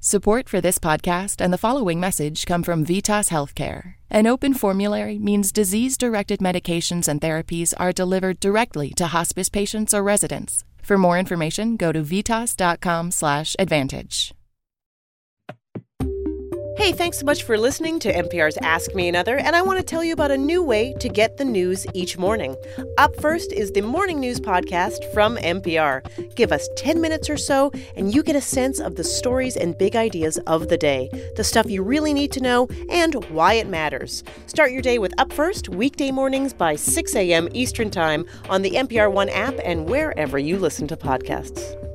Support for this podcast and the following message come from Vitas Healthcare. An open formulary means disease directed medications and therapies are delivered directly to hospice patients or residents. For more information, go to vitas.com/advantage. Hey, thanks so much for listening to NPR's Ask Me Another, and I want to tell you about a new way to get the news each morning. Up first is the Morning News Podcast from NPR. Give us 10 minutes or so, and you get a sense of the stories and big ideas of the day, the stuff you really need to know, and why it matters. Start your day with Up First, weekday mornings by 6 a.m. Eastern Time on the NPR One app and wherever you listen to podcasts.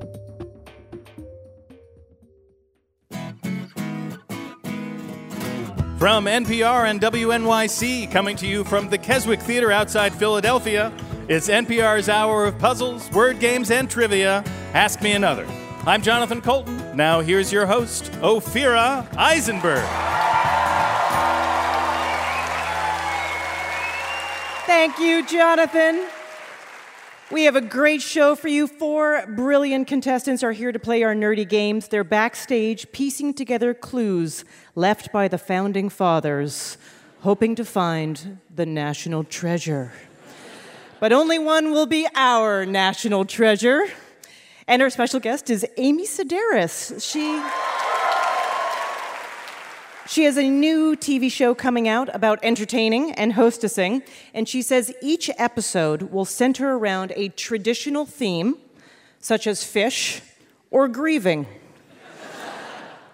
From NPR and WNYC, coming to you from the Keswick Theater outside Philadelphia, it's NPR's hour of puzzles, word games, and trivia. Ask Me Another. I'm Jonathan Coulton. Now here's your host, Ophira Eisenberg. Thank you, Jonathan. We have a great show for you. Four brilliant contestants are here to play our nerdy games. They're backstage piecing together clues left by the founding fathers, hoping to find the national treasure. But only one will be our national treasure. And our special guest is Amy Sedaris. She. She has a new TV show coming out about entertaining and hostessing, and she says each episode will center around a traditional theme, such as fish or grieving.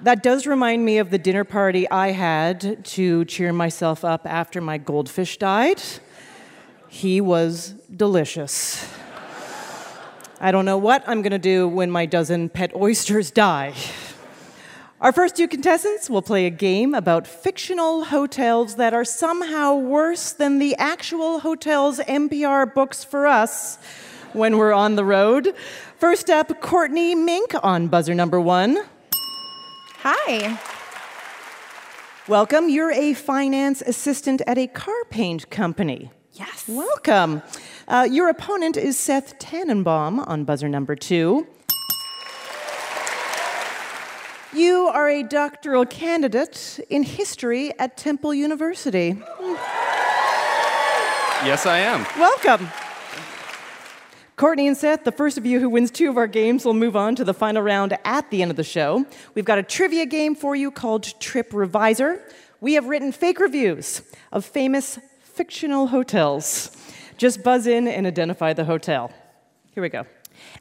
that does remind me of the dinner party I had to cheer myself up after my goldfish died. He was delicious. I don't know what I'm gonna do when my dozen pet oysters die. Our first two contestants will play a game about fictional hotels that are somehow worse than the actual hotels NPR books for us when we're on the road. First up, Courtney Mink on buzzer number one. Hi. Welcome. You're a finance assistant at a car paint company. Yes. Welcome. Uh, your opponent is Seth Tannenbaum on buzzer number two. You are a doctoral candidate in history at Temple University. Yes, I am. Welcome. Courtney and Seth, the first of you who wins two of our games will move on to the final round at the end of the show. We've got a trivia game for you called Trip Revisor. We have written fake reviews of famous fictional hotels. Just buzz in and identify the hotel. Here we go.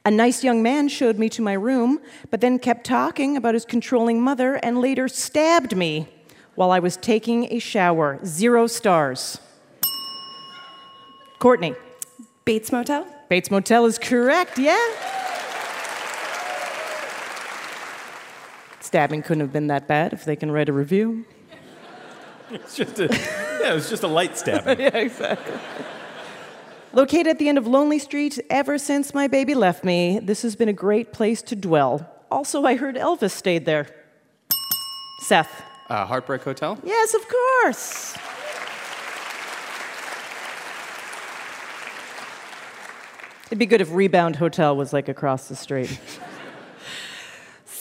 A nice young man showed me to my room, but then kept talking about his controlling mother and later stabbed me while I was taking a shower. Zero stars. Courtney. Bates Motel? Bates Motel is correct, yeah? Stabbing couldn't have been that bad if they can write a review. It's just a, yeah, it was just a light stabbing. yeah, exactly. Located at the end of Lonely Street ever since my baby left me, this has been a great place to dwell. Also, I heard Elvis stayed there. Seth. Uh, Heartbreak Hotel? Yes, of course. It'd be good if Rebound Hotel was like across the street.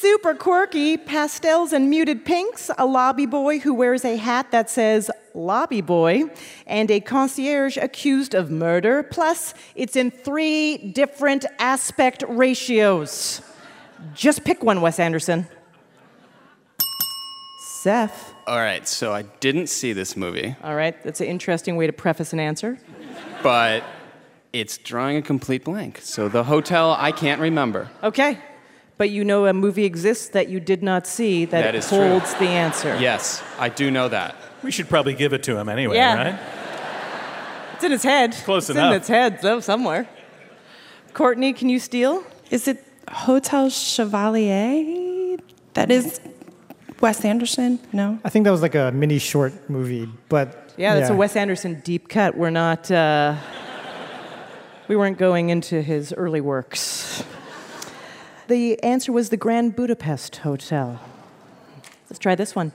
Super quirky, pastels and muted pinks, a lobby boy who wears a hat that says lobby boy, and a concierge accused of murder. Plus, it's in three different aspect ratios. Just pick one, Wes Anderson. Seth. All right, so I didn't see this movie, All right, that's an interesting way to preface an answer. but it's drawing a complete blank. So the hotel, I can't remember. Okay, but you know a movie exists that you did not see that, That is true. holds the answer. Yes, I do know that. We should probably give it to him anyway, Yeah. right? It's in his head. Close it's enough. in its head so, somewhere. Courtney, can you steal? Is it Hotel Chevalier? That is Wes Anderson? No? I think that was like a mini short movie, but Yeah, that's a Wes Anderson deep cut. We're not. Uh, we weren't going into his early works. The answer was the Grand Budapest Hotel. Let's try this one.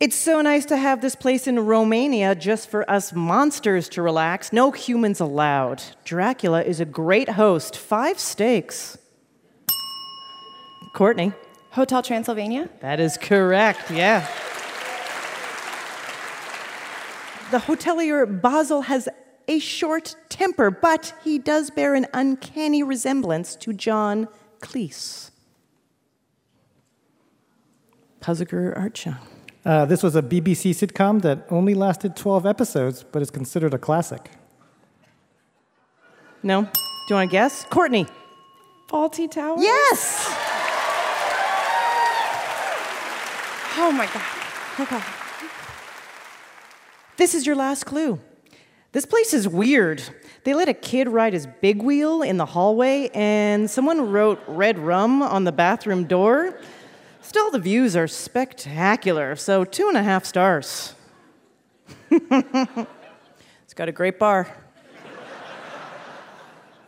It's so nice to have this place in Romania just for us monsters to relax. No humans allowed. Dracula is a great host. Five steaks. Courtney. Hotel Transylvania. That is correct, yeah. The hotelier Basil has a short temper, but he does bear an uncanny resemblance to John Cleese. Puzaker Archon. Uh, this was a BBC sitcom that only lasted 12 episodes, but is considered a classic. No? Do you want to guess? Courtney. Fawlty Tower. Yes! Oh my God. Okay. This is your last clue. This place is weird. They let a kid ride his big wheel in the hallway, and someone wrote red rum on the bathroom door. Still, the views are spectacular, so two and a half stars. it's got a great bar.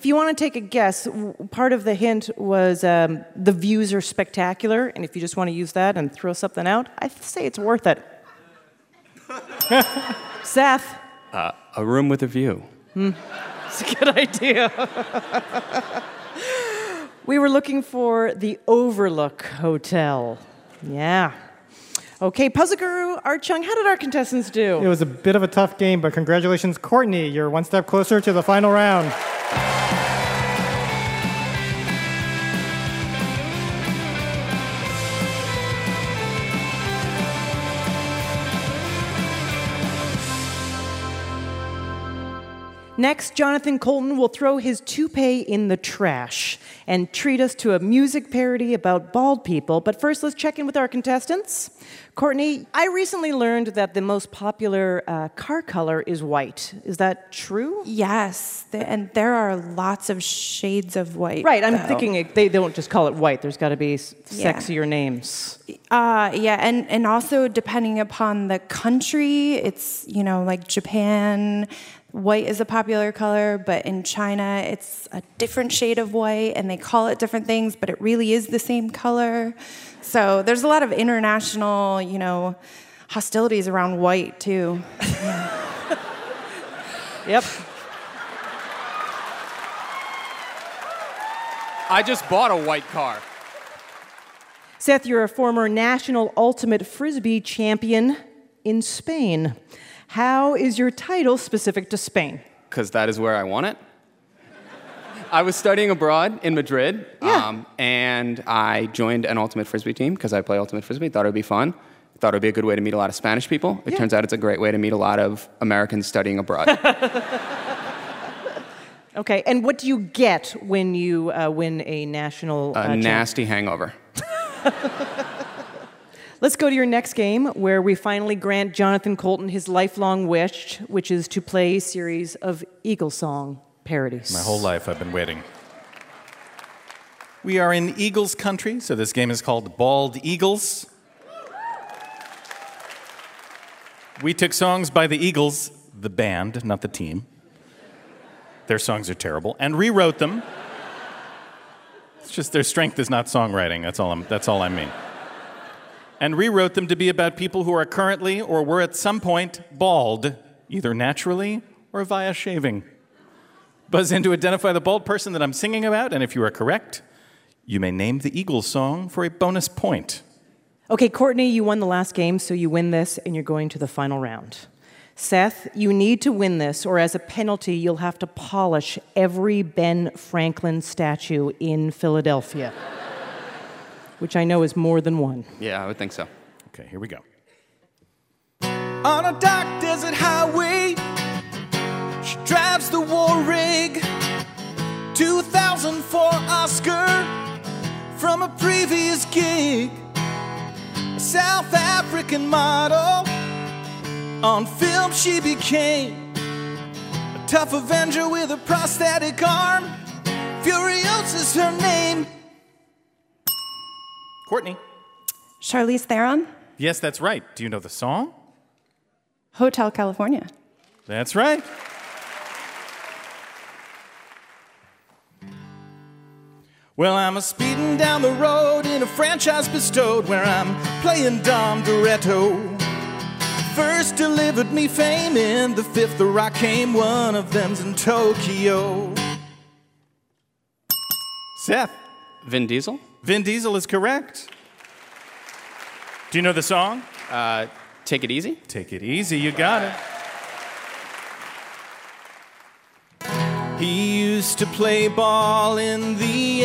If you want to take a guess, part of the hint was um, the views are spectacular, and if you just want to use that and throw something out, I say it's worth it. Seth, Uh, a room with a view. it's a good idea. we were looking for the Overlook Hotel. Yeah. Okay, Puzzle Guru, Art Chung, how did our contestants do? It was a bit of a tough game, but congratulations, Courtney. You're one step closer to the final round. Next, Jonathan Coulton will throw his toupee in the trash and treat us to a music parody about bald people. But first, let's check in with our contestants. Courtney, I recently learned that the most popular uh, car color is white. Is that true? Yes, th- and there are lots of shades of white. Right, I'm though. thinking it, they don't just call it white. There's got to be s- Yeah. sexier names. Uh, yeah, and, and also depending upon the country, it's, you know, like Japan, white is a popular color, but in China, it's a different shade of white, and they call it different things, but it really is the same color. So there's a lot of international, you know, hostilities around white, too. Yep. I just bought a white car. Seth, you're a former national ultimate frisbee champion in Spain. How is your title specific to Spain? because that is where I want it. I was studying abroad in Madrid, Yeah. um, and I joined an ultimate frisbee team because I play ultimate frisbee. Thought it would be fun. Thought it would be a good way to meet a lot of Spanish people. It Yeah. turns out it's a great way to meet a lot of Americans studying abroad. Okay, and what do you get when you uh, win a national? a uh, champ- nasty hangover. Let's go to your next game, where we finally grant Jonathan Coulton his lifelong wish, which is to play a series of Eagle Song parodies. My whole life I've been waiting. We are in Eagles country, so this game is called Bald Eagles. We took songs by the Eagles, the band, not the team. Their songs are terrible, and rewrote them. It's just their strength is not songwriting. That's all, I'm, that's all I mean. And rewrote them to be about people who are currently or were at some point bald, either naturally or via shaving. Buzz in to identify the bald person that I'm singing about, and if you are correct, you may name the Eagles song for a bonus point. Okay, Courtney, you won the last game, so you win this, and you're going to the final round. Seth, you need to win this, or as a penalty, you'll have to polish every Ben Franklin statue in Philadelphia, which I know is more than one. Yeah, I would think so. Okay, here we go. On a dark desert highway, she drives the war rig. 2004 Oscar from a previous gig. A South African model. On film, she became a tough avenger with a prosthetic arm. Furiosa's her name. Courtney. Charlize Theron, Yes, that's right. Do you know the song? Hotel California. That's right. Well, I'm a speeding down the road in a franchise bestowed where I'm playing Dom Toretto. First delivered me fame in the fifth, the rock came, one of them's in Tokyo. Seth. Vin Diesel? Vin Diesel is correct. Do you know the song? Uh, take it easy. Take it easy, you got it. He used to play ball in the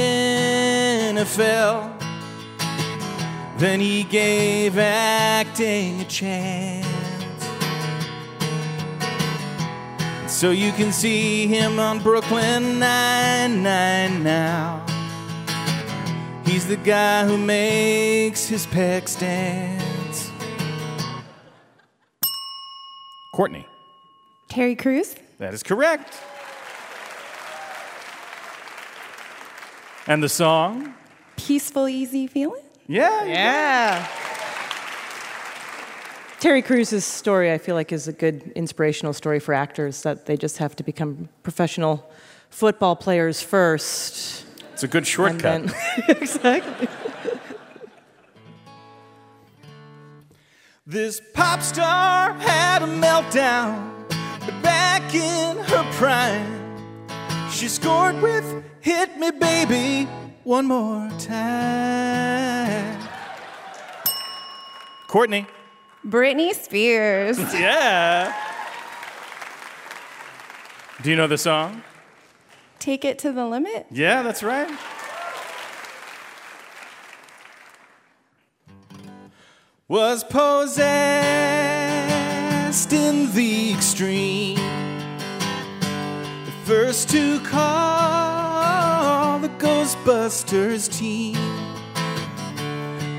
NFL. Then he gave acting a chance. So you can see him on Brooklyn Nine-Nine now. He's the guy who makes his pecs dance. Courtney. Terry Crews. That is correct. And the song? Peaceful, easy feeling. Yeah. Yeah. Terry Crews' story, I feel like, is a good inspirational story for actors that they just have to become professional football players first. It's a good shortcut. then- exactly. This pop star had a meltdown, but back in her prime, she scored with Hit Me Baby one more time. Courtney. Britney Spears. Yeah. Do you know the song? Take it to the limit. Yeah, that's right. Was possessed in the extreme. The first to call the Ghostbusters team.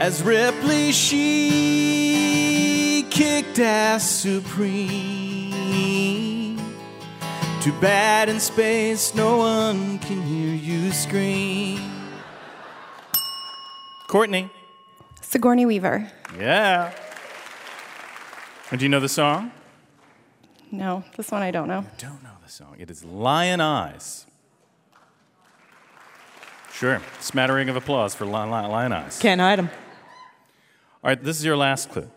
As Ripley, she kicked ass supreme. Too bad in space, no one can hear you scream. Courtney. Sigourney Weaver. Yeah. And do you know the song? No, this one I don't know. I don't know the song. It is Lyin' Eyes. Sure. Smattering of applause for Lion, Lyin' Eyes. Can't hide them. All right, this is your last clue.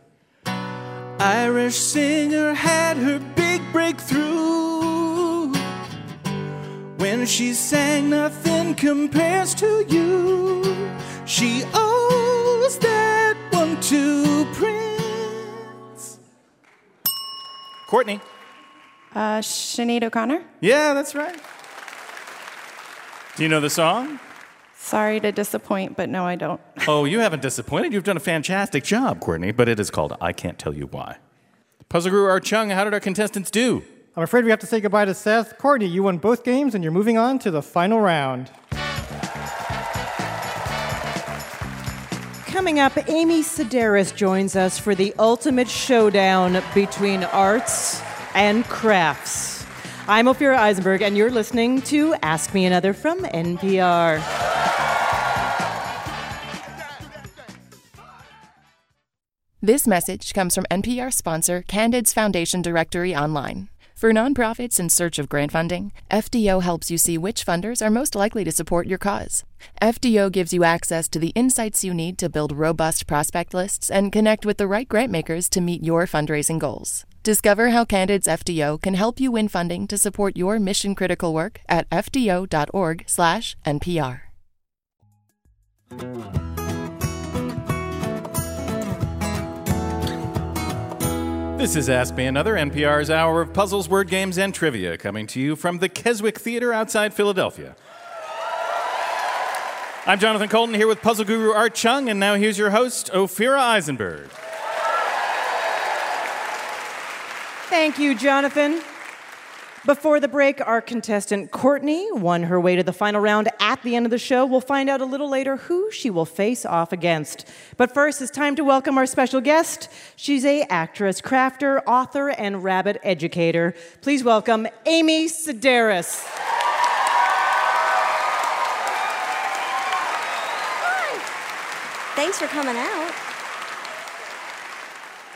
Irish singer had her big breakthrough when she sang Nothing Compares to You. She owes that one to Prince. Courtney. Uh, Sinead O'Connor. Yeah, that's right. Do you know the song? Sorry to disappoint, but no, I don't. Oh, you haven't disappointed. You've done a fantastic job, Courtney, but it is called I Can't Tell You Why. Puzzle Guru Art Chung, how did our contestants do? I'm afraid we have to say goodbye to Seth. Courtney, you won both games and you're moving on to the final round. Coming up, Amy Sedaris joins us for the ultimate showdown between arts and crafts. I'm Ophira Eisenberg, and you're listening to Ask Me Another from NPR. This message comes from NPR sponsor Candid's Foundation Directory Online. For nonprofits in search of grant funding, FDO helps you see which funders are most likely to support your cause. FDO gives you access to the insights you need to build robust prospect lists and connect with the right grant makers to meet your fundraising goals. Discover how Candid's FDO can help you win funding to support your mission critical work at fdo.org/npr. This is Ask Me Another, NPR's hour of puzzles, word games, and trivia, coming to you from the Keswick Theater outside Philadelphia. I'm Jonathan Coulton here with puzzle guru Art Chung, and now here's your host, Ophira Eisenberg. Thank you, Jonathan. Before the break, our contestant Courtney won her way to the final round at the end of the show. We'll find out a little later who she will face off against. But first, it's time to welcome our special guest. She's a actress, crafter, author, and rabbit educator. Please welcome Amy Sedaris. Thanks for coming out.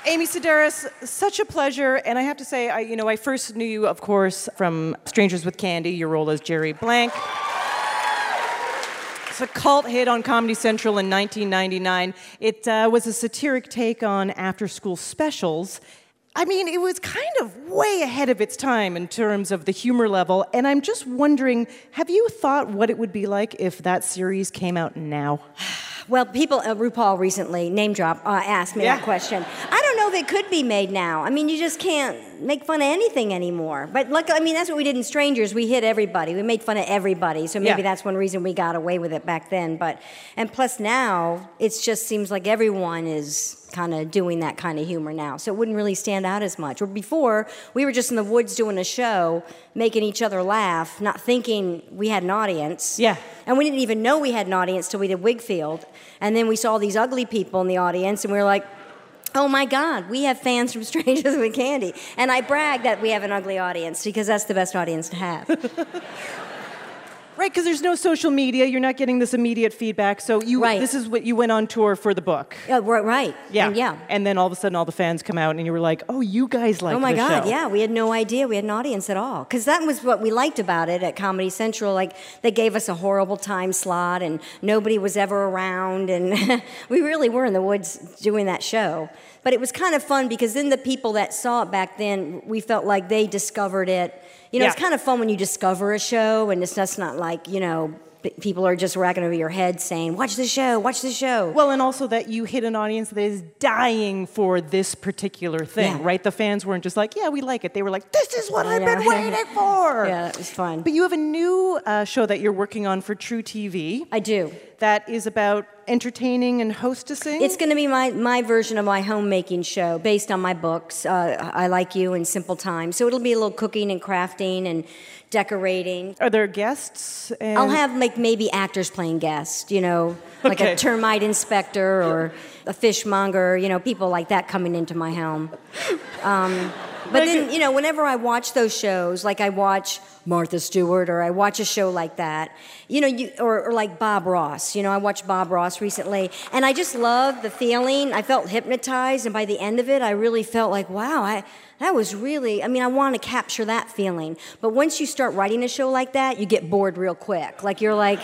Amy Sedaris, such a pleasure. And I have to say, I, you know, I first knew you, of course, from Strangers with Candy, your role as Jerry Blank. It's a cult hit on Comedy Central in 1999. It uh, was a satiric take on after school specials. I mean, it was kind of way ahead of its time in terms of the humor level. And I'm just wondering have you thought what it would be like if that series came out now? Well, people, uh, RuPaul recently, name drop, uh, asked me Yeah. that question. I know if it could be made now. I mean, you just can't make fun of anything anymore. But look, I mean, that's what we did in Strangers. We hit everybody. We made fun of everybody. So maybe Yeah. that's one reason we got away with it back then. But and plus now, it just seems like everyone is kind of doing that kind of humor now. So it wouldn't really stand out as much. Or before, we were just in the woods doing a show, making each other laugh, not thinking we had an audience. Yeah. And we didn't even know we had an audience till we did Wigfield. And then we saw these ugly people in the audience, and we were like, oh my God, we have fans from Strangers with Candy. And I brag that we have an ugly audience because that's the best audience to have. Right, because there's no social media. You're not getting this immediate feedback. So you, Right. this is what you went on tour for the book. yeah, right, right. Yeah, And yeah. And then all of a sudden, all the fans come out, and you were like, "Oh, you guys like oh my God, show." yeah, we had no idea we had an audience at all. Because that was what we liked about it at Comedy Central. Like, they gave us a horrible time slot, and nobody was ever around, and we really were in the woods doing that show. But it was kind of fun because then the people that saw it back then, we felt like they discovered it. You know, it's kind of fun when you discover a show, and it's just not like, you know, people are just racking over your head saying, watch the show, watch the show. Well, and also that you hit an audience that is dying for this particular thing, Yeah. right? The fans weren't just like, "Yeah, we like it." They were like, "This is what I I've been waiting for." yeah, it was fun. But you have a new uh, show that you're working on for truTV I do. That is about entertaining and hostessing. It's going to be my, my version of my homemaking show based on my books, uh, I Like You and Simple Time. So it'll be a little cooking and crafting and decorating. Are there guests? And I'll have like maybe actors playing guests, you know, like Okay. a termite inspector or a fishmonger, you know, people like that coming into my home. Um, but then, you know, whenever I watch those shows, like I watch Martha Stewart or I watch a show like that, you know, you, or, or like Bob Ross, you know, I watched Bob Ross recently, and I just love the feeling. I felt hypnotized, and by the end of it, I really felt like, wow, I. That was really, I mean, I want to capture that feeling. But once you start writing a show like that, you get bored real quick. Like, you're like,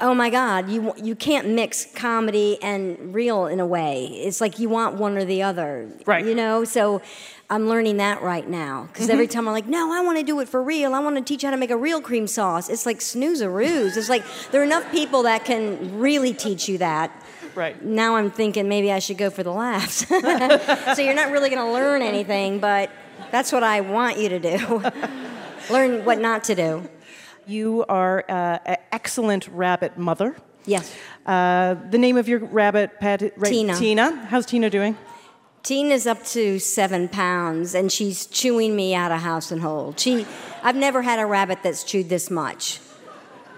oh my God, you, you can't mix comedy and real in a way. It's like you want one or the other. Right. You know? So I'm learning that right now. Because every time I'm like, no, I want to do it for real. I want to teach you how to make a real cream sauce. It's like snooze-a-roos. It's like there are enough people that can really teach you that. Right. Now I'm thinking maybe I should go for the laughs. so you're not really going to learn anything, but that's what I want you to do. learn what not to do. You are uh, an excellent rabbit mother. Yes. Uh, the name of your rabbit pet, right? Tina. Tina. How's Tina doing? Tina's up to seven pounds, and she's chewing me out of house and hold. She, I've never had a rabbit that's chewed this much.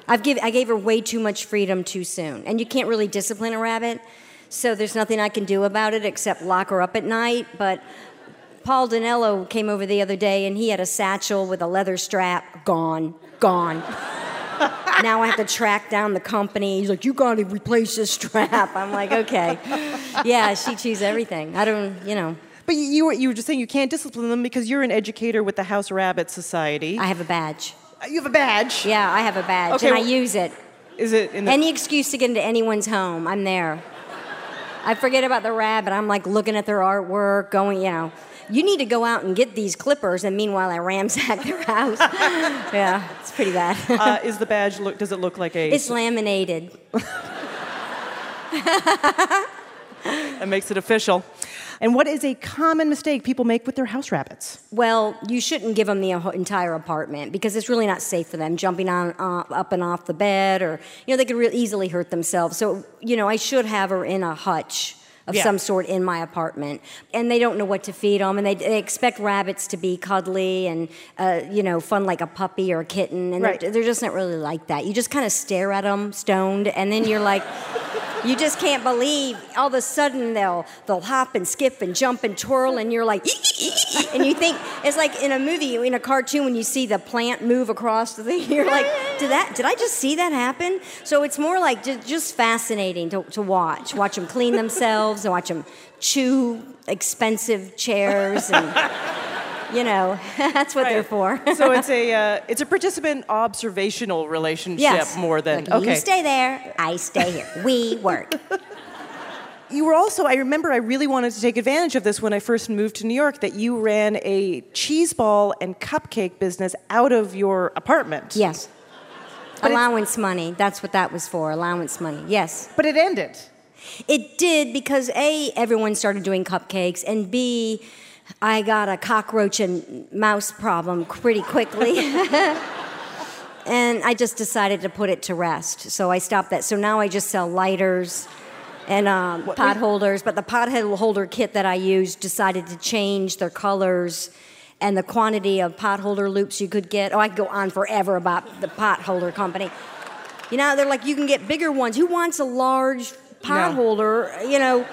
I've give, I gave her way too much freedom too soon, and you can't really discipline a rabbit, so there's nothing I can do about it except lock her up at night. But Paul Dinello came over the other day, and he had a satchel with a leather strap. Gone, gone. Now I have to track down the company. He's like, "You got to replace this strap." I'm like, "Okay." Yeah, she chews everything. I don't, you know. But you, you were you were just saying you can't discipline them because you're an educator with the House Rabbit Society. I have a badge. Uh, you have a badge. Yeah, I have a badge, Okay, and I well- use it. Is it in the? Any excuse to get into anyone's home, I'm there. I forget about the rabbit. I'm like looking at their artwork, going, you know, you need to go out and get these clippers, and meanwhile I ransack their house. yeah, it's pretty bad. uh, is the badge look? Does it look like a? it's laminated. that makes it official. And what is a common mistake people make with their house rabbits? Well, you shouldn't give them the entire apartment because it's really not safe for them jumping on uh, up and off the bed, or you know they could real easily hurt themselves. So you know I should have her in a hutch of Yeah. some sort in my apartment, and they don't know what to feed them, and they, they expect rabbits to be cuddly and uh, you know fun like a puppy or a kitten, and Right. they're, they're just not really like that. You just kind of stare at them stoned, and then you're like. You just can't believe all of a sudden they'll they'll hop and skip and jump and twirl and you're like and you think it's like in a movie in a cartoon when you see the plant move across the thing you're like did that did I just see that happen so it's more like ju- just fascinating to, to watch watch them clean themselves and watch them chew expensive chairs and you know that's what they're for so it's a uh, it's a participant observational relationship yes more than Like, okay. you stay there I stay here we work You were also, I remember I really wanted to take advantage of this when I first moved to New York, that you ran a cheese ball and cupcake business out of your apartment. Yes. But allowance money. That's what that was for. Allowance money. Yes. But it ended. It did because A, everyone started doing cupcakes, and B, I got a cockroach and mouse problem pretty quickly. and I just decided to put it to rest. So I stopped that. So now I just sell lighters and um, pot holders. But the pot holder kit that I used decided to change their colors and the quantity of pot holder loops you could get. Oh, I could go on forever about the pot holder company. You know, they're like, you can get bigger ones. Who wants a large pot No. holder? You know.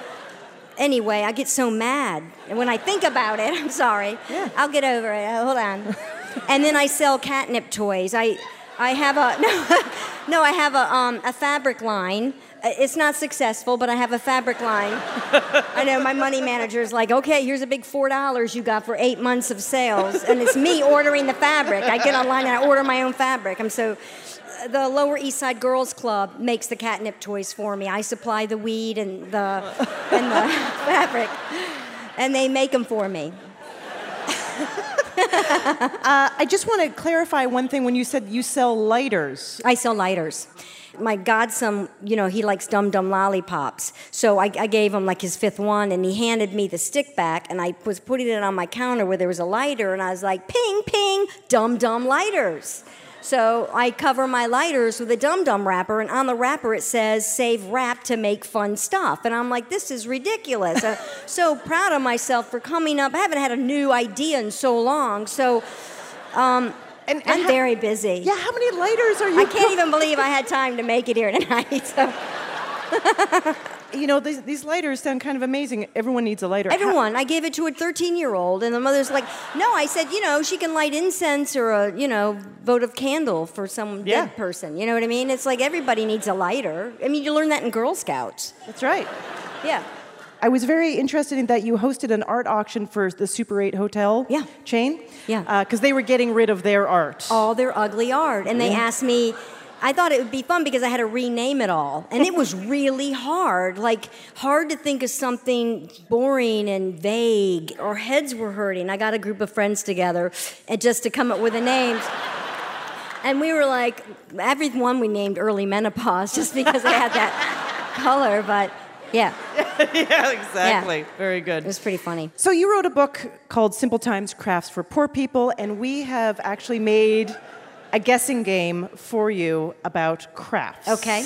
Anyway, I get so mad. And when I think about it, I'm sorry. Yeah. I'll get over it. Hold on. and then I sell catnip toys. I, I have a no, no. I have a um, a fabric line. Uh, It's not successful, but I have a fabric line. I know my money manager is like, okay, here's a big four dollars you got for eight months of sales, and it's me ordering the fabric. I get online and I order my own fabric. I'm so. The Lower East Side Girls Club makes the catnip toys for me. I supply the weed and the and the fabric, and they make them for me. Uh, I just want to clarify one thing when you said you sell lighters. I sell lighters. My godson, you know, he likes Dum Dum lollipops. So I, I gave him like his fifth one, and he handed me the stick back, and I was putting it on my counter where there was a lighter, and I was like, ping, ping, Dum Dum lighters. So I cover my lighters with a Dum Dum wrapper, and on the wrapper it says "Save wrap to make fun stuff," and I'm like, "This is ridiculous." I'm so proud of myself for coming up. I haven't had a new idea in so long, so um, And- and I'm how- very busy. Yeah, how many lighters are you? I can't even believe I had time to make it here tonight. So. You know, these, these lighters sound kind of amazing. Everyone needs a lighter. How- Everyone, I gave it to a 13 year old, and the mother's like, no, I said, you know, she can light incense or a, you know, votive candle for some Yeah. dead person. You know what I mean? It's like everybody needs a lighter. I mean, you learn that in Girl Scouts. That's right. Yeah. I was very interested in that you hosted an art auction for the Super 8 hotel Yeah. chain. Yeah. Uh, because they were getting rid of their art. all their ugly art. And they asked me, I thought it would be fun because I had to rename it all. And it was really hard. Like, hard to think of something boring and vague. Our heads were hurting. I got a group of friends together and just to come up with the names. And we were like, every one we named early menopause just because it had that color. But yeah, yeah, exactly. Very good. it was pretty funny. So you wrote a book called Simple Times Crafts for Poor People, and we have actually made a guessing game for you about crafts. Okay.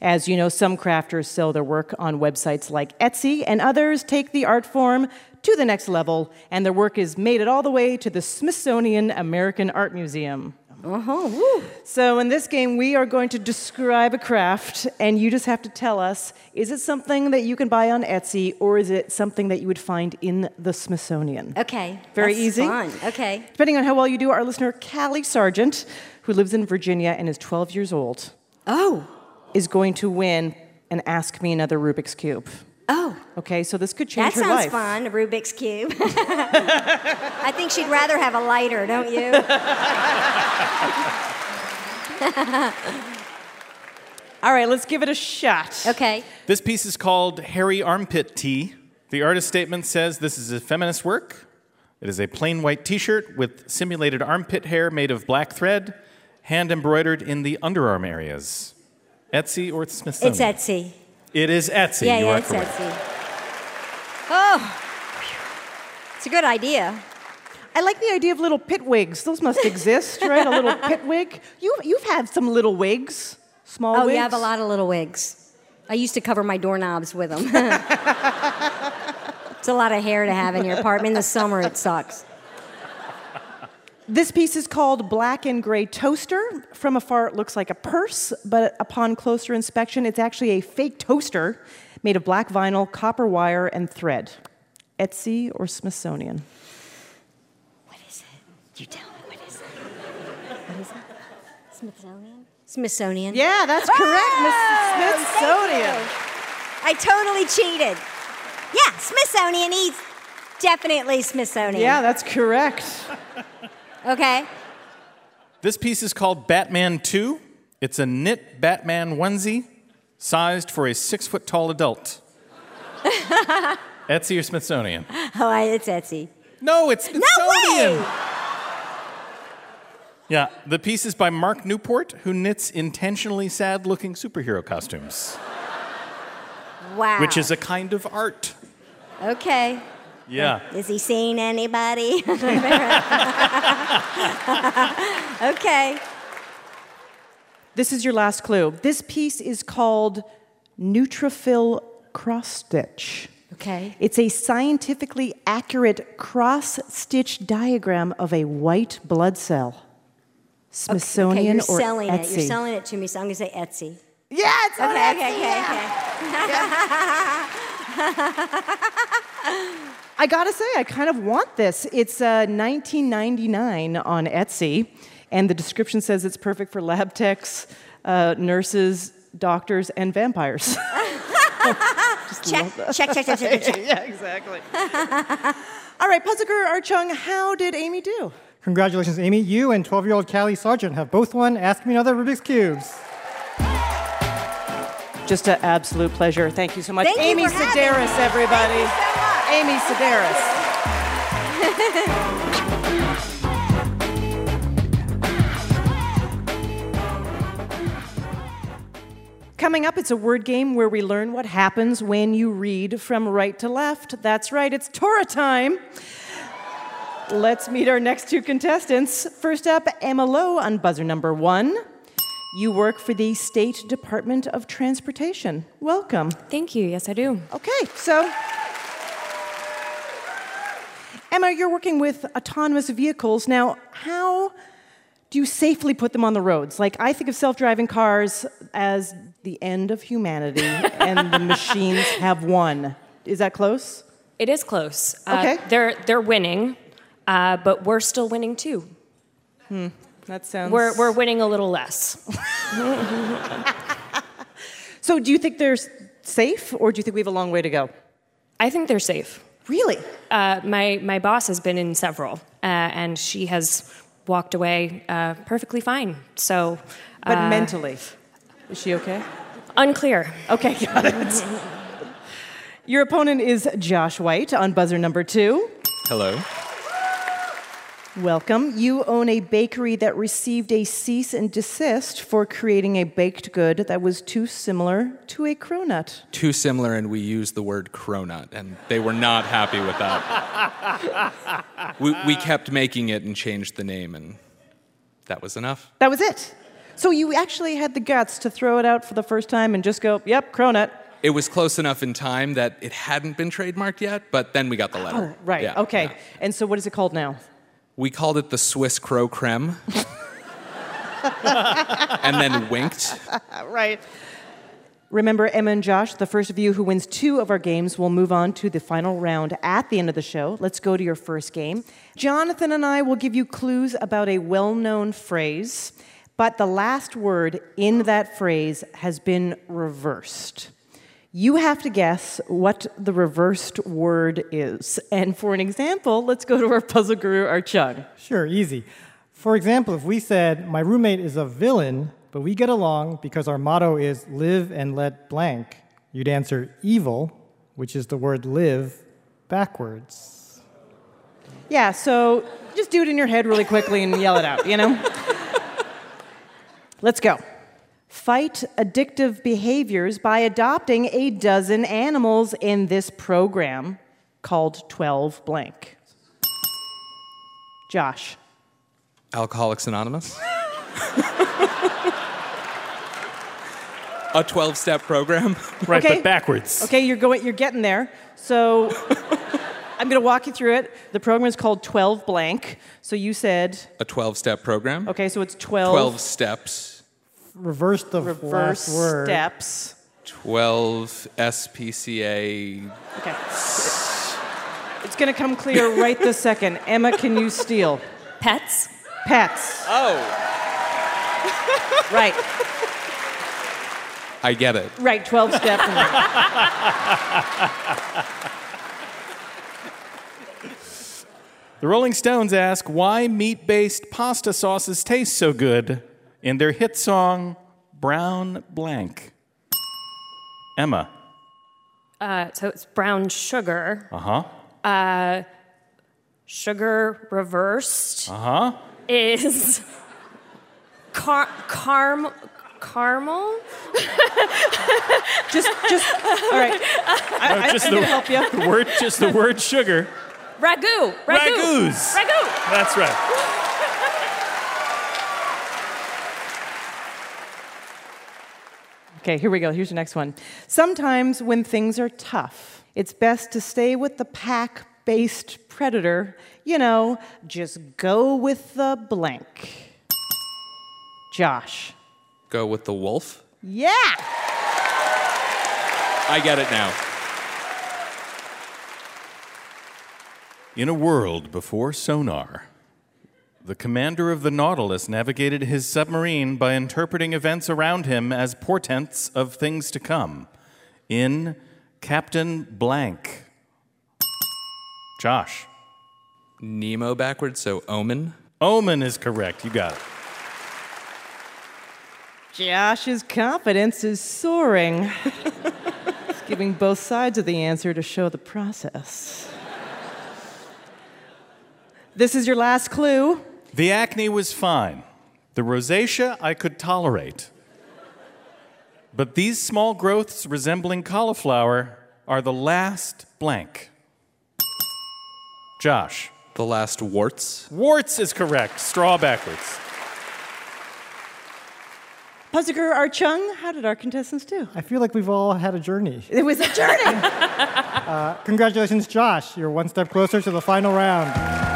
As you know, some crafters sell their work on websites like Etsy, and others take the art form to the next level, and their work is made it all the way to the Smithsonian American Art Museum. Uh-huh, woo. So, in this game, we are going to describe a craft, and you just have to tell us is it something that you can buy on Etsy, or is it something that you would find in the Smithsonian? Okay. Very that's easy. Fun. Okay. Depending on how well you do, our listener, Callie Sargent, who lives in Virginia and is 12 years old, Oh. is going to win and Ask Me Another Rubik's Cube. Oh. Okay, so this could change That her sounds fun, a Rubik's Cube. I think she'd rather have a lighter, don't you? All right, let's give it a shot. Okay. This piece is called Hairy Armpit Tee. The artist statement says this is a feminist work. It is a plain white t shirt with simulated armpit hair made of black thread, hand embroidered in the underarm areas. Etsy or Smithsonian? It's Etsy. It is Etsy. Yeah, you yeah, are it's correct. Etsy. Oh. It's a good idea. I like the idea of little pit wigs. Those must exist, right? A little pit wig. You, you've had some little wigs, small Oh, wigs. yeah, I have a lot of little wigs. I used to cover my doorknobs with them. it's a lot of hair to have in your apartment. In the summer, it sucks. This piece is called Black and Gray Toaster. From afar, it looks like a purse, but upon closer inspection, it's actually a fake toaster made of black vinyl, copper wire, and thread. Etsy or Smithsonian? What is it? You tell me, what is it? What is it? Smithsonian? Smithsonian. Yeah, that's correct, Oh, Smithsonian. I totally cheated. Yeah, Smithsonian. He's definitely Smithsonian. Yeah, that's correct. Okay. This piece is called Batman 2. It's a knit Batman onesie sized for a six foot tall adult. Etsy or Smithsonian? Oh, it's Etsy. No, it's Smithsonian. way! Yeah, the piece is by Mark Newport, who knits intentionally sad looking superhero costumes. Wow. which is a kind of art. Okay. Yeah. Is he seeing anybody? okay. This is your last clue. This piece is called neutrophil cross stitch. Okay. It's a scientifically accurate cross stitch diagram of a white blood cell. Smithsonian okay, you're or selling Etsy. it. You're selling it to me, so I'm going to say Etsy. Yeah, it's on Okay, Etsy, okay, okay, yeah. okay. I gotta say, I kind of want this. It's uh, 19.99 on Etsy, and the description says it's perfect for lab techs, uh, nurses, doctors, and vampires. check, check, check, check, check, check. yeah, exactly. All right, Puzzle Art Chung, how did Amy do? Congratulations, Amy. You and 12 year old Callie Sargent have both won Ask Me Another Rubik's Cubes. Just an absolute pleasure. Thank you so much. Thank you Amy for having Sedaris, me. everybody. Amy Sedaris. Coming up, it's a word game where we learn what happens when you read from right to left. That's right, it's Torah time. Let's meet our next two contestants. First up, Emma Lowe on buzzer number one. You work for the State Department of Transportation. Welcome. Thank you. Yes, I do. Okay, so Emma, you're working with autonomous vehicles. Now, how do you safely put them on the roads? Like, I think of self driving cars as the end of humanity, and the machines have won. Is that close? It is close. Uh, Okay. They're they're winning, uh, but we're still winning too. Hmm. That sounds. We're we're winning a little less. So, do you think they're safe, or do you think we have a long way to go? I think they're safe. Really? Uh, my my boss has been in several, uh, and she has walked away uh, perfectly fine. So, But uh, mentally, is she okay? unclear. Okay, got it. Your opponent is Josh White on buzzer number two. Hello. Welcome. You own a bakery that received a cease and desist for creating a baked good that was too similar to a cronut. Too similar, and we used the word cronut, and they were not happy with that. we, we kept making it and changed the name, and that was enough. That was it. So you actually had the guts to throw it out for the first time and just go, "Yep, cronut." It was close enough in time that it hadn't been trademarked yet, but then we got the letter. Right. Yeah, okay. yeah. And so what is it called now? We called it the Swiss Crow Creme. and then winked. Right. Remember, Emma and Josh, the first of you who wins two of our games will move on to the final round at the end of the show. Let's go to your first game. Jonathan and I will give you clues about a well known phrase, but the last word in that phrase has been reversed. You have to guess what the reversed word is. And for an example, let's go to our puzzle guru, Art Chung. Sure, easy. For example, if we said, My roommate is a villain, but we get along because our motto is live and let blank, you'd answer evil, which is the word live, backwards. Yeah, so just do it in your head really quickly and yell it out, you know? Let's go. Fight addictive behaviors by adopting a dozen animals in this program called 12 blank. Josh. Alcoholics Anonymous. A 12 step program. Right, Okay. but backwards. Okay, you're going you're getting there. So I'm going to walk you through it. The program is called 12 blank. So you said A 12 step program. Okay, so it's 12 12 steps. Reverse the reverse last word. steps. 12 SPCA. Okay. It's going to come clear right this second. Emma, can you steal? Pets. Pets. Oh, Right. I get it. Right, 12 steps. The Rolling Stones ask why meat based pasta sauces taste so good in their hit song Brown Blank. Emma. Uh, so it's brown sugar. Uh huh. Uh, sugar reversed Uh huh. is car- carm- Caramel? just, just, all right. I, No, I, just I'm the, gonna help you. the word, just the word sugar. Ragu. Ragu. Ragus. Ragu. That's right. Okay, here we go. Here's your next one. Sometimes when things are tough, it's best to stay with the pack based predator. You know, just go with the blank. Josh. Go with the wolf. Yeah! I get it now. In a world before sonar, the commander of the Nautilus navigated his submarine by interpreting events around him as portents of things to come. In Captain Blank. Josh. Nemo backwards, so omen. Omen is correct. You got it. Josh's confidence is soaring. He's giving both sides of the answer to show the process. This is your last clue. The acne was fine. The rosacea I could tolerate. But these small growths resembling cauliflower are the last blank. Josh. The last warts. Warts is correct. Straw backwards. Puzzle Guru Art Chung, how did our contestants do? I feel like we've all had a journey. It was a journey. uh, congratulations, Josh. You're one step closer to the final round.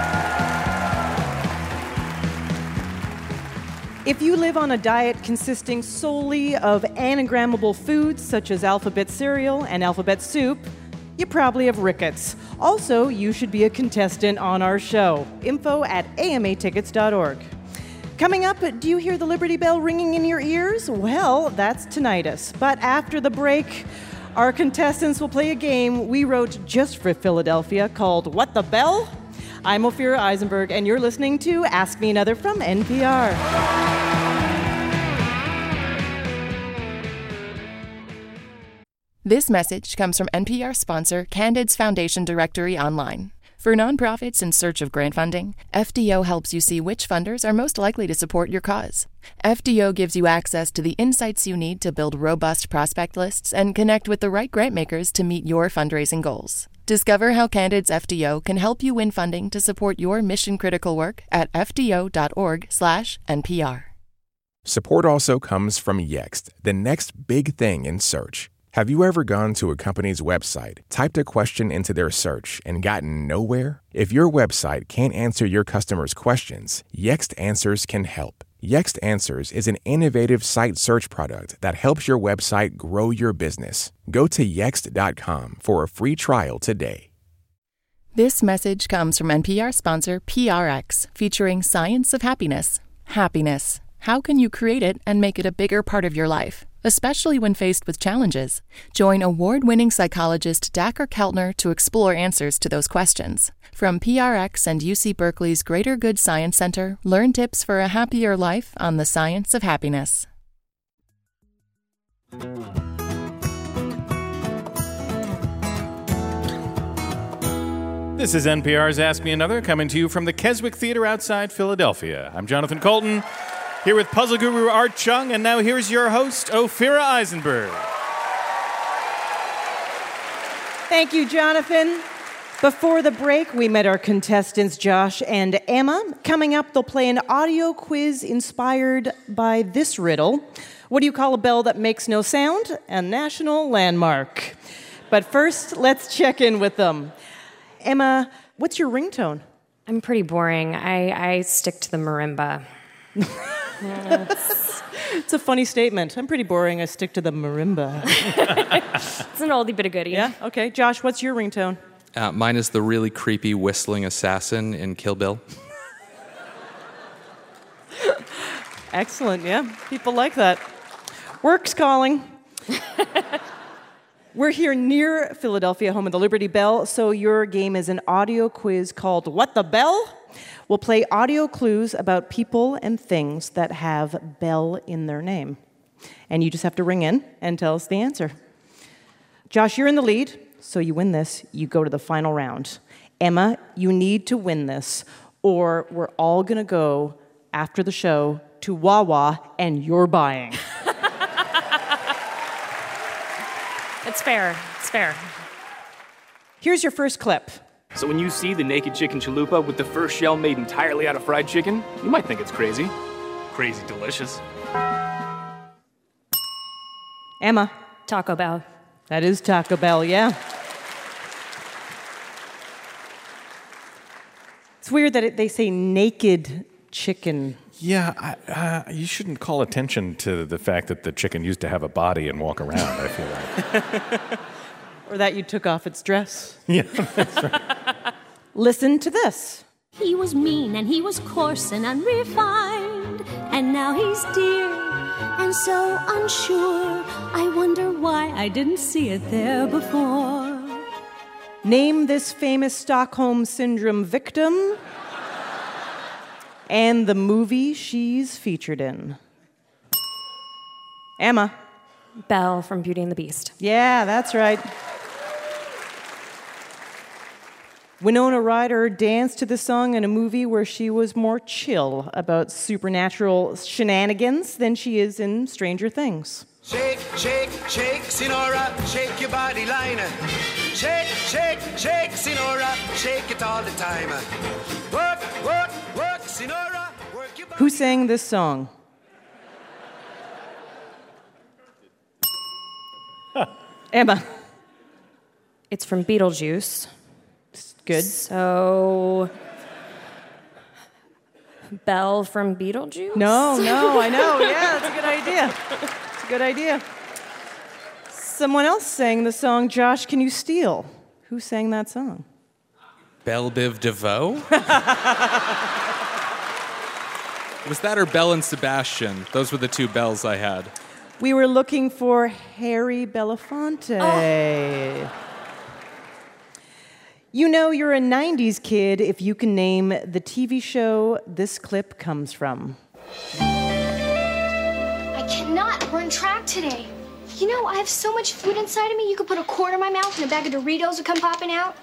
If you live on a diet consisting solely of anagrammable foods such as alphabet cereal and alphabet soup, you probably have rickets. Also, you should be a contestant on our show. Info at amatickets.org. Coming up, do you hear the Liberty Bell ringing in your ears? Well, that's tinnitus. But after the break, our contestants will play a game we wrote just for Philadelphia called What the Bell? I'm Ophira Eisenberg, and you're listening to Ask Me Another from NPR. This message comes from NPR sponsor Candid's Foundation Directory Online. For nonprofits in search of grant funding, FDO helps you see which funders are most likely to support your cause. FDO gives you access to the insights you need to build robust prospect lists and connect with the right grantmakers to meet your fundraising goals. Discover how Candid's FDO can help you win funding to support your mission critical work at fdo.org/npr. Support also comes from Yext, the next big thing in search. Have you ever gone to a company's website, typed a question into their search, and gotten nowhere? If your website can't answer your customers' questions, Yext Answers can help. Yext Answers is an innovative site search product that helps your website grow your business. Go to yext.com for a free trial today. This message comes from NPR sponsor PRX, featuring Science of Happiness. Happiness. How can you create it and make it a bigger part of your life, especially when faced with challenges? Join award winning psychologist Dacher Keltner to explore answers to those questions. From PRX and UC Berkeley's Greater Good Science Center, learn tips for a happier life on the science of happiness. This is NPR's Ask Me Another, coming to you from the Keswick Theater outside Philadelphia. I'm Jonathan Coulton, here with puzzle guru Art Chung, and now here's your host, Ophira Eisenberg. Thank you, Jonathan. Before the break, we met our contestants, Josh and Emma. Coming up, they'll play an audio quiz inspired by this riddle What do you call a bell that makes no sound? A national landmark. But first, let's check in with them. Emma, what's your ringtone? I'm pretty boring. I, I stick to the marimba. it's, it's a funny statement. I'm pretty boring. I stick to the marimba. it's an oldie but a goodie. Yeah? Okay. Josh, what's your ringtone? Uh, mine is the really creepy whistling assassin in Kill Bill. Excellent. Yeah. People like that. Work's calling. We're here near Philadelphia, home of the Liberty Bell, so your game is an audio quiz called What the Bell? We'll play audio clues about people and things that have Bell in their name. And you just have to ring in and tell us the answer. Josh, you're in the lead, so you win this. You go to the final round. Emma, you need to win this, or we're all gonna go after the show to Wawa and you're buying. it's fair, it's fair. Here's your first clip. So when you see the naked chicken chalupa with the first shell made entirely out of fried chicken, you might think it's crazy. Crazy delicious. Emma. Taco Bell. That is Taco Bell, yeah. It's weird that it, they say naked chicken. Yeah, I, uh, you shouldn't call attention to the fact that the chicken used to have a body and walk around, I feel like. Or that you took off its dress. yeah, that's right. Listen to this. He was mean and he was coarse and unrefined, and now he's dear and so unsure. I wonder why I didn't see it there before. Name this famous Stockholm Syndrome victim and the movie she's featured in. Emma. Belle from Beauty and the Beast. Yeah, that's right. Winona Ryder danced to the song in a movie where she was more chill about supernatural shenanigans than she is in Stranger Things. Shake, shake, shake, Senora, shake your body line. Shake, shake, shake, Senora, shake it all the time. Work, work, work, Senora, work your body. Who sang this song? Emma. It's from Beetlejuice. Good. So. Belle from Beetlejuice? No, no, I know. Yeah, that's a good idea. It's a good idea. Someone else sang the song Josh Can You Steal? Who sang that song? Bell Biv DeVoe? Was that or Belle and Sebastian? Those were the two bells I had. We were looking for Harry Belafonte. Oh. You know you're a 90s kid if you can name the TV show this clip comes from. I cannot run track today. You know, I have so much food inside of me, you could put a quarter in my mouth and a bag of Doritos would come popping out.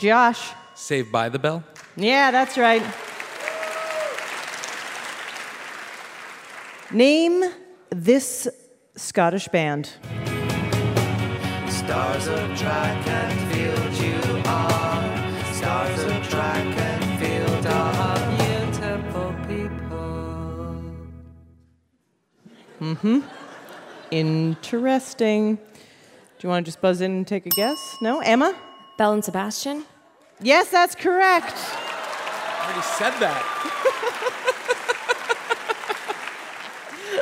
Josh. Saved by the Bell? Yeah, that's right. Name this Scottish band. Stars of track and field you are. Stars of track and field are beautiful people. Mm-hmm. Interesting. Do you want to just buzz in and take a guess? No? Emma? Belle and Sebastian? Yes, that's correct. I already said that.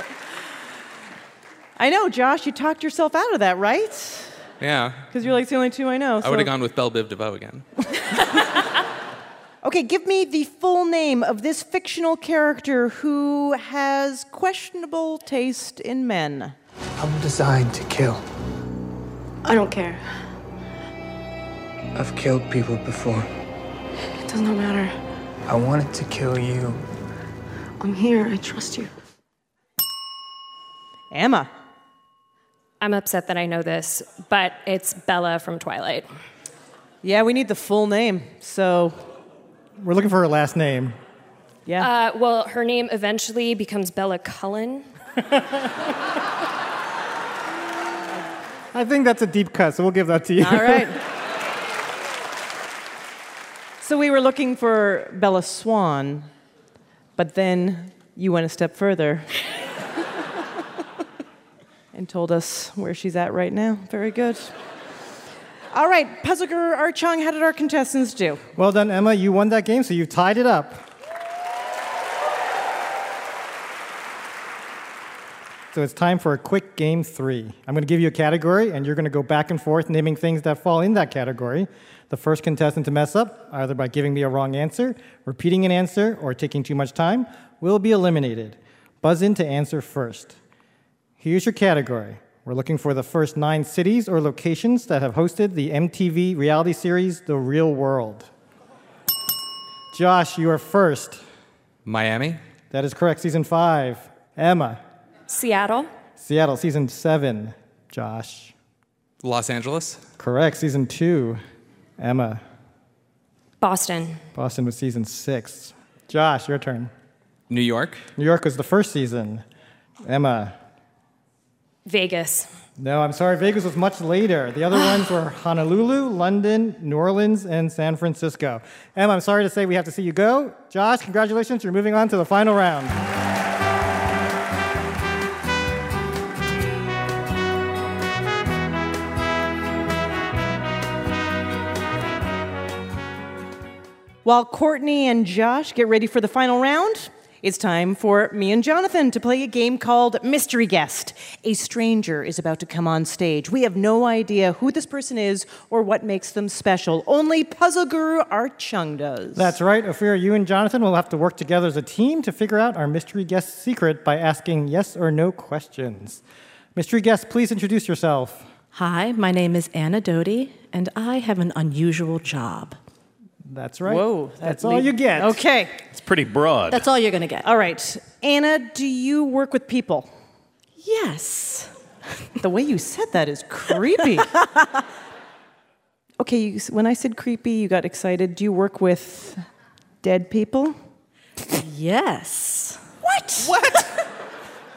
I know, Josh, you talked yourself out of that, right? Yeah. Because you're like it's the only two I know. I so- would have gone with Bell Biv DeVoe again. Okay, give me the full name of this fictional character who has questionable taste in men. I'm designed to kill. I don't care. I've killed people before. It does not matter. I wanted to kill you. I'm here. I trust you. Emma. I'm upset that I know this, but it's Bella from Twilight. Yeah, we need the full name. So, We're looking for her last name. yeah. Uh, well, her name eventually becomes Bella Cullen. I think that's a deep cut, so we'll give that to you. All right. so we were looking for Bella Swan, but then you went a step further and told us where she's at right now. Very good. All right, Puzzle Guru Art Chung, how did our contestants do? Well done, Emma. You won that game, so you tied it up. So it's time for a quick game three. I'm going to give you a category, and you're going to go back and forth naming things that fall in that category. The first contestant to mess up, either by giving me a wrong answer, repeating an answer, or taking too much time, will be eliminated. Buzz in to answer first. Here's your category. We're looking for the first nine cities or locations that have hosted the MTV reality series The Real World. Josh, you are first. Miami? That is correct. Season five. Emma. Seattle? Seattle, season seven. Josh. Los Angeles? Correct. Season two. Emma. Boston. Boston was season six. Josh, your turn. New York? New York was the first season. Emma. Vegas. No, I'm sorry, Vegas was much later. The other ones were Honolulu, London, New Orleans, and San Francisco. Em, I'm sorry to say we have to see you go. Josh, congratulations, you're moving on to the final round. While Courtney and Josh get ready for the final round, it's time for me and Jonathan to play a game called Mystery Guest. A stranger is about to come on stage. We have no idea who this person is or what makes them special. Only puzzle guru Art Chung does. That's right, Ophira, you and Jonathan will have to work together as a team to figure out our mystery guest secret by asking yes or no questions. Mystery guest, please introduce yourself. Hi, my name is Anna Doty, and I have an unusual job. That's right. Whoa. That's that all lead- you get. Okay. It's pretty broad. That's all you're going to get. All right. Anna, do you work with people? Yes. The way you said that is creepy. okay, you, when I said creepy, you got excited. Do you work with dead people? Yes. What? What?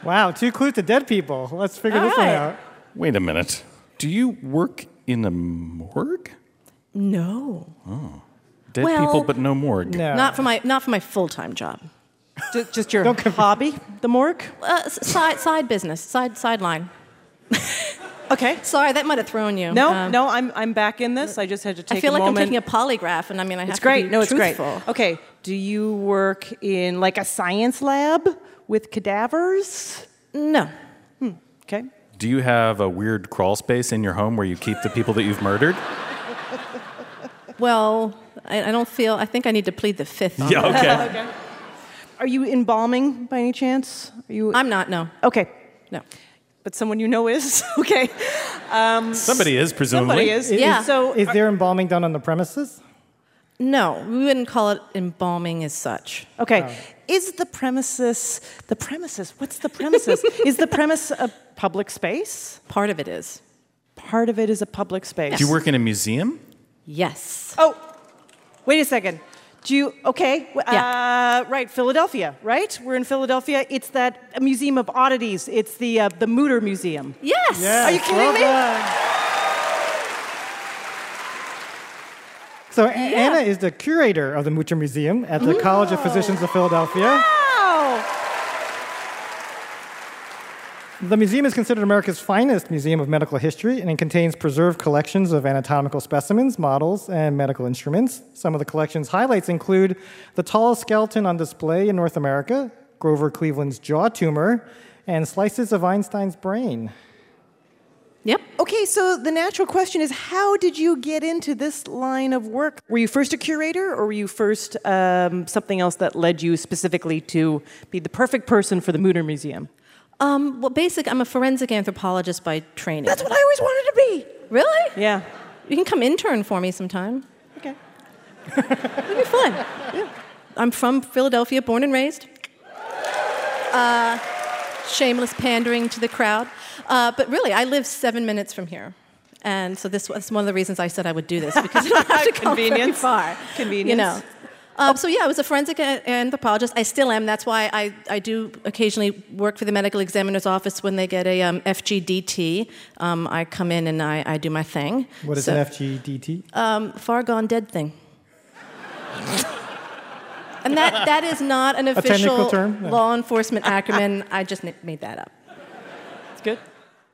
Wow, two clues to dead people. Let's figure All this one out. Wait a minute. Do you work in a morgue? No. Oh. Dead Well- people, but no morgue. Not for my not for my full time job. Just, just your hobby, the morgue? Uh, side side business, side sideline. Okay. Sorry, that might have thrown you. No, Um, no, I'm, I'm back in this. I just had to take I feel a like moment. I'm taking a polygraph, and I mean, I have to. it's to great. be no, it's truthful. great. Okay. Do you work in like a science lab with cadavers? No. Hmm. Okay. Do you have a weird crawl space in your home where you keep the people that you've murdered? Well, I, I don't feel. I think I need to plead the fifth. On Yeah, that. okay. Are you embalming by any chance? Are you? I'm not. No. Okay. No. But someone you know is okay. Um, Somebody is, presumably. Somebody is. Yeah. So Is there embalming done on the premises? No, we wouldn't call it embalming as such. Okay. Is the premises the premises? What's the premises? is the premise a public space? Part of it is. Part of it is a public space. Do you work in a museum? Yes. Oh, wait a second. Do you okay? w- Uh, right, Philadelphia. Right, we're in Philadelphia. It's that a museum of oddities. It's the uh, the Mutter Museum. Yes. Are you kidding well me? done. So A- Anna is the curator of the Mutter Museum at the College of Physicians of Philadelphia. Wow. The museum is considered America's finest museum of medical history, and it contains preserved collections of anatomical specimens, models, and medical instruments. Some of the collection's highlights include the tallest skeleton on display in North America, Grover Cleveland's jaw tumor, and slices of Einstein's brain. Yep. Okay, so the natural question is how did you get into this line of work? Were you first a curator or were you first um, something else that led you specifically to be the perfect person for the Mutter Museum? Um, well, basic. I'm a forensic anthropologist by training. That's what I always wanted to be. Really? Yeah. You can come intern for me sometime. Okay. It'd be fun. Yeah. I'm from Philadelphia, born and raised. Uh, shameless pandering to the crowd. Uh, but really, I live seven minutes from here. And so this was one of the reasons I said I would do this because I don't have to come very Convenience. far. Convenience. You know. Um, so yeah, I was a forensic anthropologist. I still am. That's why I, I do occasionally work for the medical examiner's office when they get a um, FGDT. Um, I come in and I, I do my thing. What is So- an FGDT? um, far gone dead thing. and that, that is not an official term? No. law enforcement acronym. I just n- made that up. It's good.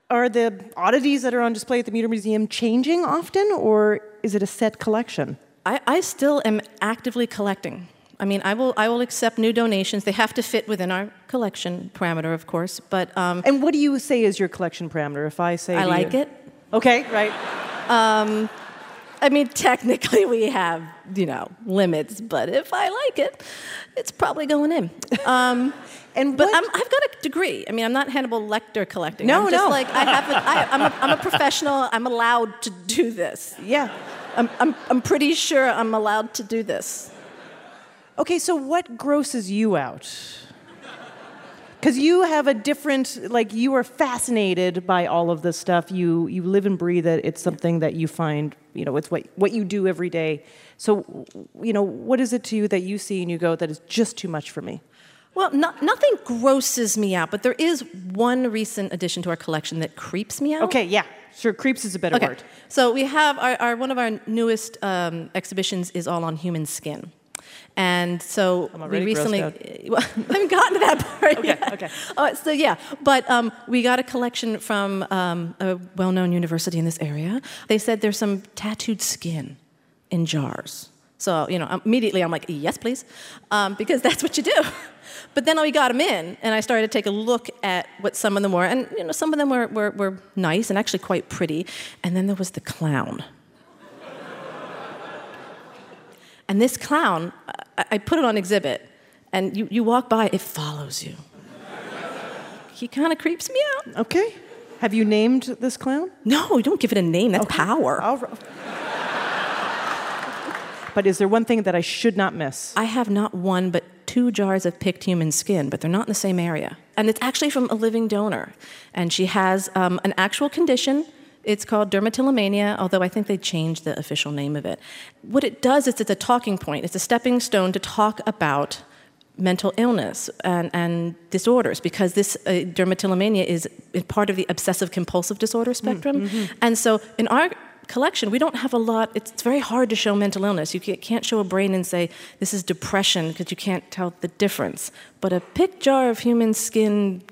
Are the oddities that are on display at the Mutter Museum changing often or is it a set collection? I, I still am actively collecting. I mean, I will, I will accept new donations. They have to fit within our collection parameter, of course. But um, And what do you say is your collection parameter? If I say I like you- it. Okay, right. Um, I mean, technically, we have you know limits, but if I like it, it's probably going in. Um, and but I'm, I've got a degree. I mean, I'm not Hannibal Lecter collecting. No, I'm just no. like I have. A, I, I'm, a, I'm a professional. I'm allowed to do this. Yeah. I'm, I'm, I'm pretty sure I'm allowed to do this. Okay, so what grosses you out? Because you have a different, like, you are fascinated by all of this stuff. You you live and breathe it. It's something that you find, you know, it's what what you do every day. So, you know, what is it to you that you see and you go, that is just too much for me? Well, no, nothing grosses me out, but there is one recent addition to our collection that creeps me out. Okay, yeah. Sure, creeps is a better Okay. word. So we have our, our one of our newest um, exhibitions is all on human skin. And so we recently, well, I haven't gotten to that part Okay, yet. okay. Uh, so yeah, but um, we got a collection from um, a well-known university in this area. They said there's some tattooed skin in jars. So you know, immediately I'm like, yes, please, um, because that's what you do. But then we got them in, and I started to take a look at what some of them were, and you know, some of them were, were, were nice and actually quite pretty. And then there was the clown. And this clown, I, I put it on exhibit, and you, you walk by, it follows you. He kind of creeps me out. Okay. Have you named this clown? No, you don't give it a name. That's power. But is there one thing that I should not miss? I have not one, but two jars of picked human skin, but they're not in the same area. And it's actually from a living donor. And she has um, an actual condition. It's called dermatillomania, although I think they changed the official name of it. What it does is it's a talking point, it's a stepping stone to talk about mental illness and, and disorders because this uh, dermatillomania is part of the obsessive compulsive disorder spectrum. And so in our collection, we don't have a lot, it's, very hard to show mental illness. You can't show a brain and say, this is depression because you can't tell the difference. But a pick jar of human skin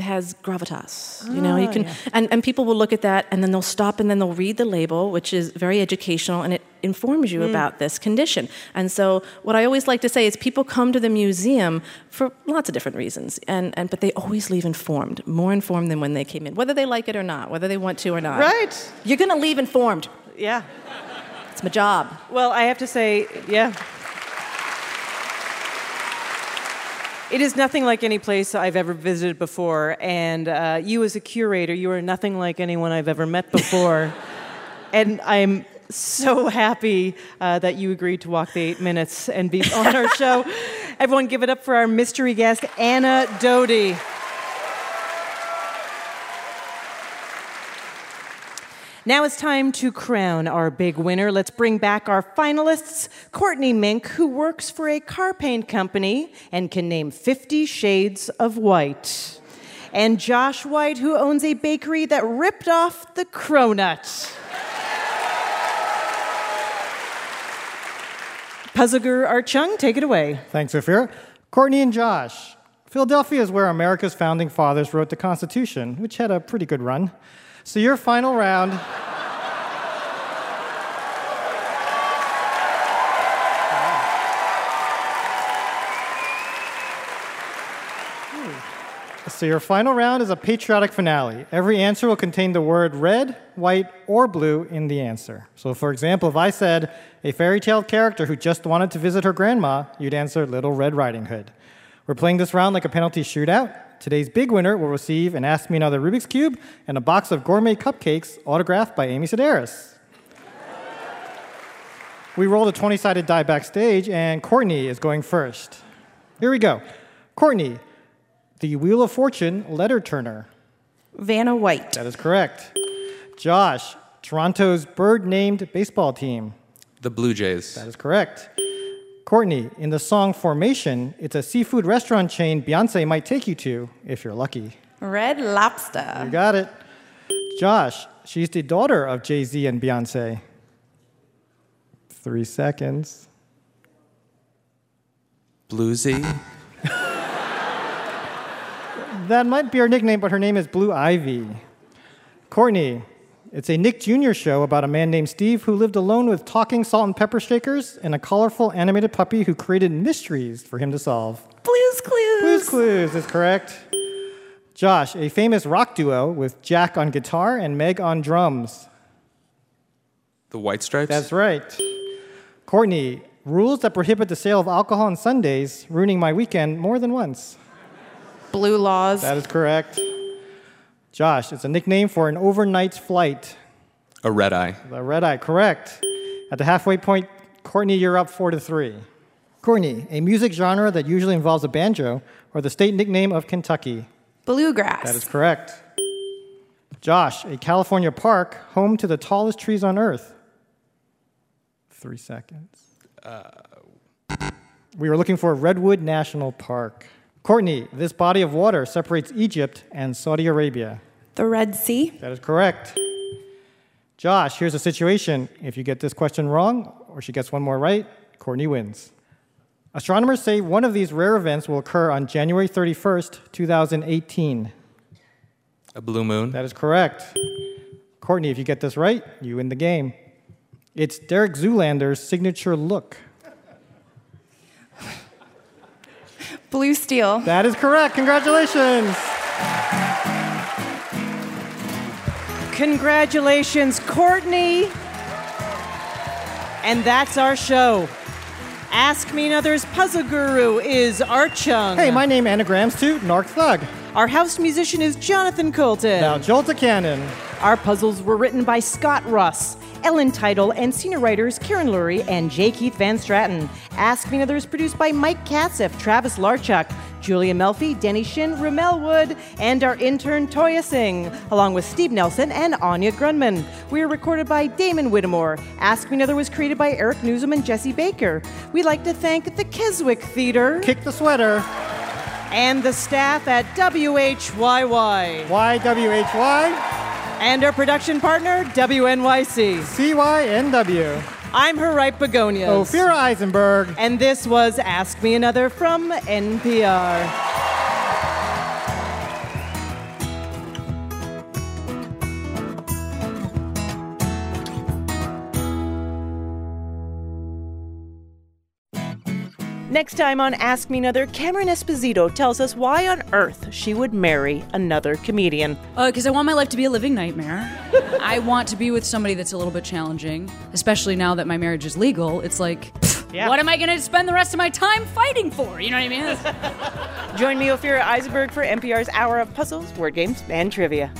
has gravitas. You know, you Ah, can, yeah. and, and people will look at that and then they'll stop and then they'll read the label, which is very educational and it informs you Mm. about this condition. And so, what I always like to say is people come to the museum for lots of different reasons, and, and but they always leave informed, more informed than when they came in, whether they like it or not, whether they want to or not. Right. You're going to leave informed. Yeah. It's my job. Well, I have to say, yeah. It is nothing like any place I've ever visited before, and uh, you, as a curator, you are nothing like anyone I've ever met before. and I'm so happy uh, that you agreed to walk the eight minutes and be on our show. Everyone, give it up for our mystery guest, Anna Doty. Now it's time to crown our big winner. Let's bring back our finalists Courtney Mink, who works for a car paint company and can name 50 shades of white, and Josh White, who owns a bakery that ripped off the cronut. Puzzle Guru Art Chung, take it away. Thanks, Ophira. Courtney and Josh. Philadelphia is where America's founding fathers wrote the Constitution, which had a pretty good run. So your final round. So your final round is a patriotic finale. Every answer will contain the word red, white, or blue in the answer. So for example, if I said a fairy tale character who just wanted to visit her grandma, you'd answer Little Red Riding Hood. We're playing this round like a penalty shootout. Today's big winner will receive an Ask Me Another Rubik's Cube and a box of gourmet cupcakes autographed by Amy Sedaris. we rolled a 20 sided die backstage, and Courtney is going first. Here we go. Courtney, the Wheel of Fortune letter turner. Vanna White. That is correct. Josh, Toronto's bird named baseball team. The Blue Jays. That is correct. Courtney, in the song Formation, it's a seafood restaurant chain Beyonce might take you to if you're lucky. Red Lobster. You got it. Josh, she's the daughter of Jay Z and Beyonce. Three seconds. Bluesy. That might be her nickname, but her name is Blue Ivy. Courtney, it's a Nick Jr. show about a man named Steve who lived alone with talking salt and pepper shakers and a colorful animated puppy who created mysteries for him to solve. Blues Clues. Blues Clues is correct. Josh, a famous rock duo with Jack on guitar and Meg on drums. The White Stripes. That's right. Courtney, rules that prohibit the sale of alcohol on Sundays, ruining my weekend more than once. Blue Laws. That is correct. Josh, it's a nickname for an overnight flight. A red eye. The red eye, correct. At the halfway point, Courtney, you're up four to three. Courtney, a music genre that usually involves a banjo, or the state nickname of Kentucky. Bluegrass. That is correct. Josh, a California park home to the tallest trees on earth. Three seconds. Uh, we were looking for Redwood National Park. Courtney, this body of water separates Egypt and Saudi Arabia. The Red Sea. That is correct. Josh, here's a situation. If you get this question wrong, or she gets one more right, Courtney wins. Astronomers say one of these rare events will occur on January 31st, 2018. A blue moon. That is correct. Courtney, if you get this right, you win the game. It's Derek Zoolander's signature look. Blue steel. That is correct. Congratulations. Congratulations, Courtney. And that's our show. Ask Me Another's puzzle guru is Art Chung. Hey, my name anagrams to Narc Thug. Our house musician is Jonathan Coulton. Now, Jolta Cannon. Our puzzles were written by Scott Russ, Ellen Title, and senior writers Karen Lurie and J. Keith Van Straaten. Ask Me Another is produced by Mike Katzif, Travis Larchuk, Julia Melfi, Denny Shin, Rommel Wood, and our intern Toya Singh, along with Steve Nelson and Anya Grundmann. We are recorded by Damon Whittemore. Ask Me Another was created by Eric Nuzum and Jesse Baker. We'd like to thank the Keswick Theater. Kick the sweater. And the staff at WHYY. YWHY. And our production partner, WNYC. CYNW. I'm her right begonias. Ophira Eisenberg. And this was Ask Me Another from NPR. Next time on Ask Me Another, Cameron Esposito tells us why on earth she would marry another comedian. Uh, because I want my life to be a living nightmare. I want to be with somebody that's a little bit challenging, especially now that my marriage is legal. It's like, Yeah. what am I going to spend the rest of my time fighting for? You know what I mean? Join me, Ophira Eisenberg, for NPR's Hour of Puzzles, Word Games, and Trivia.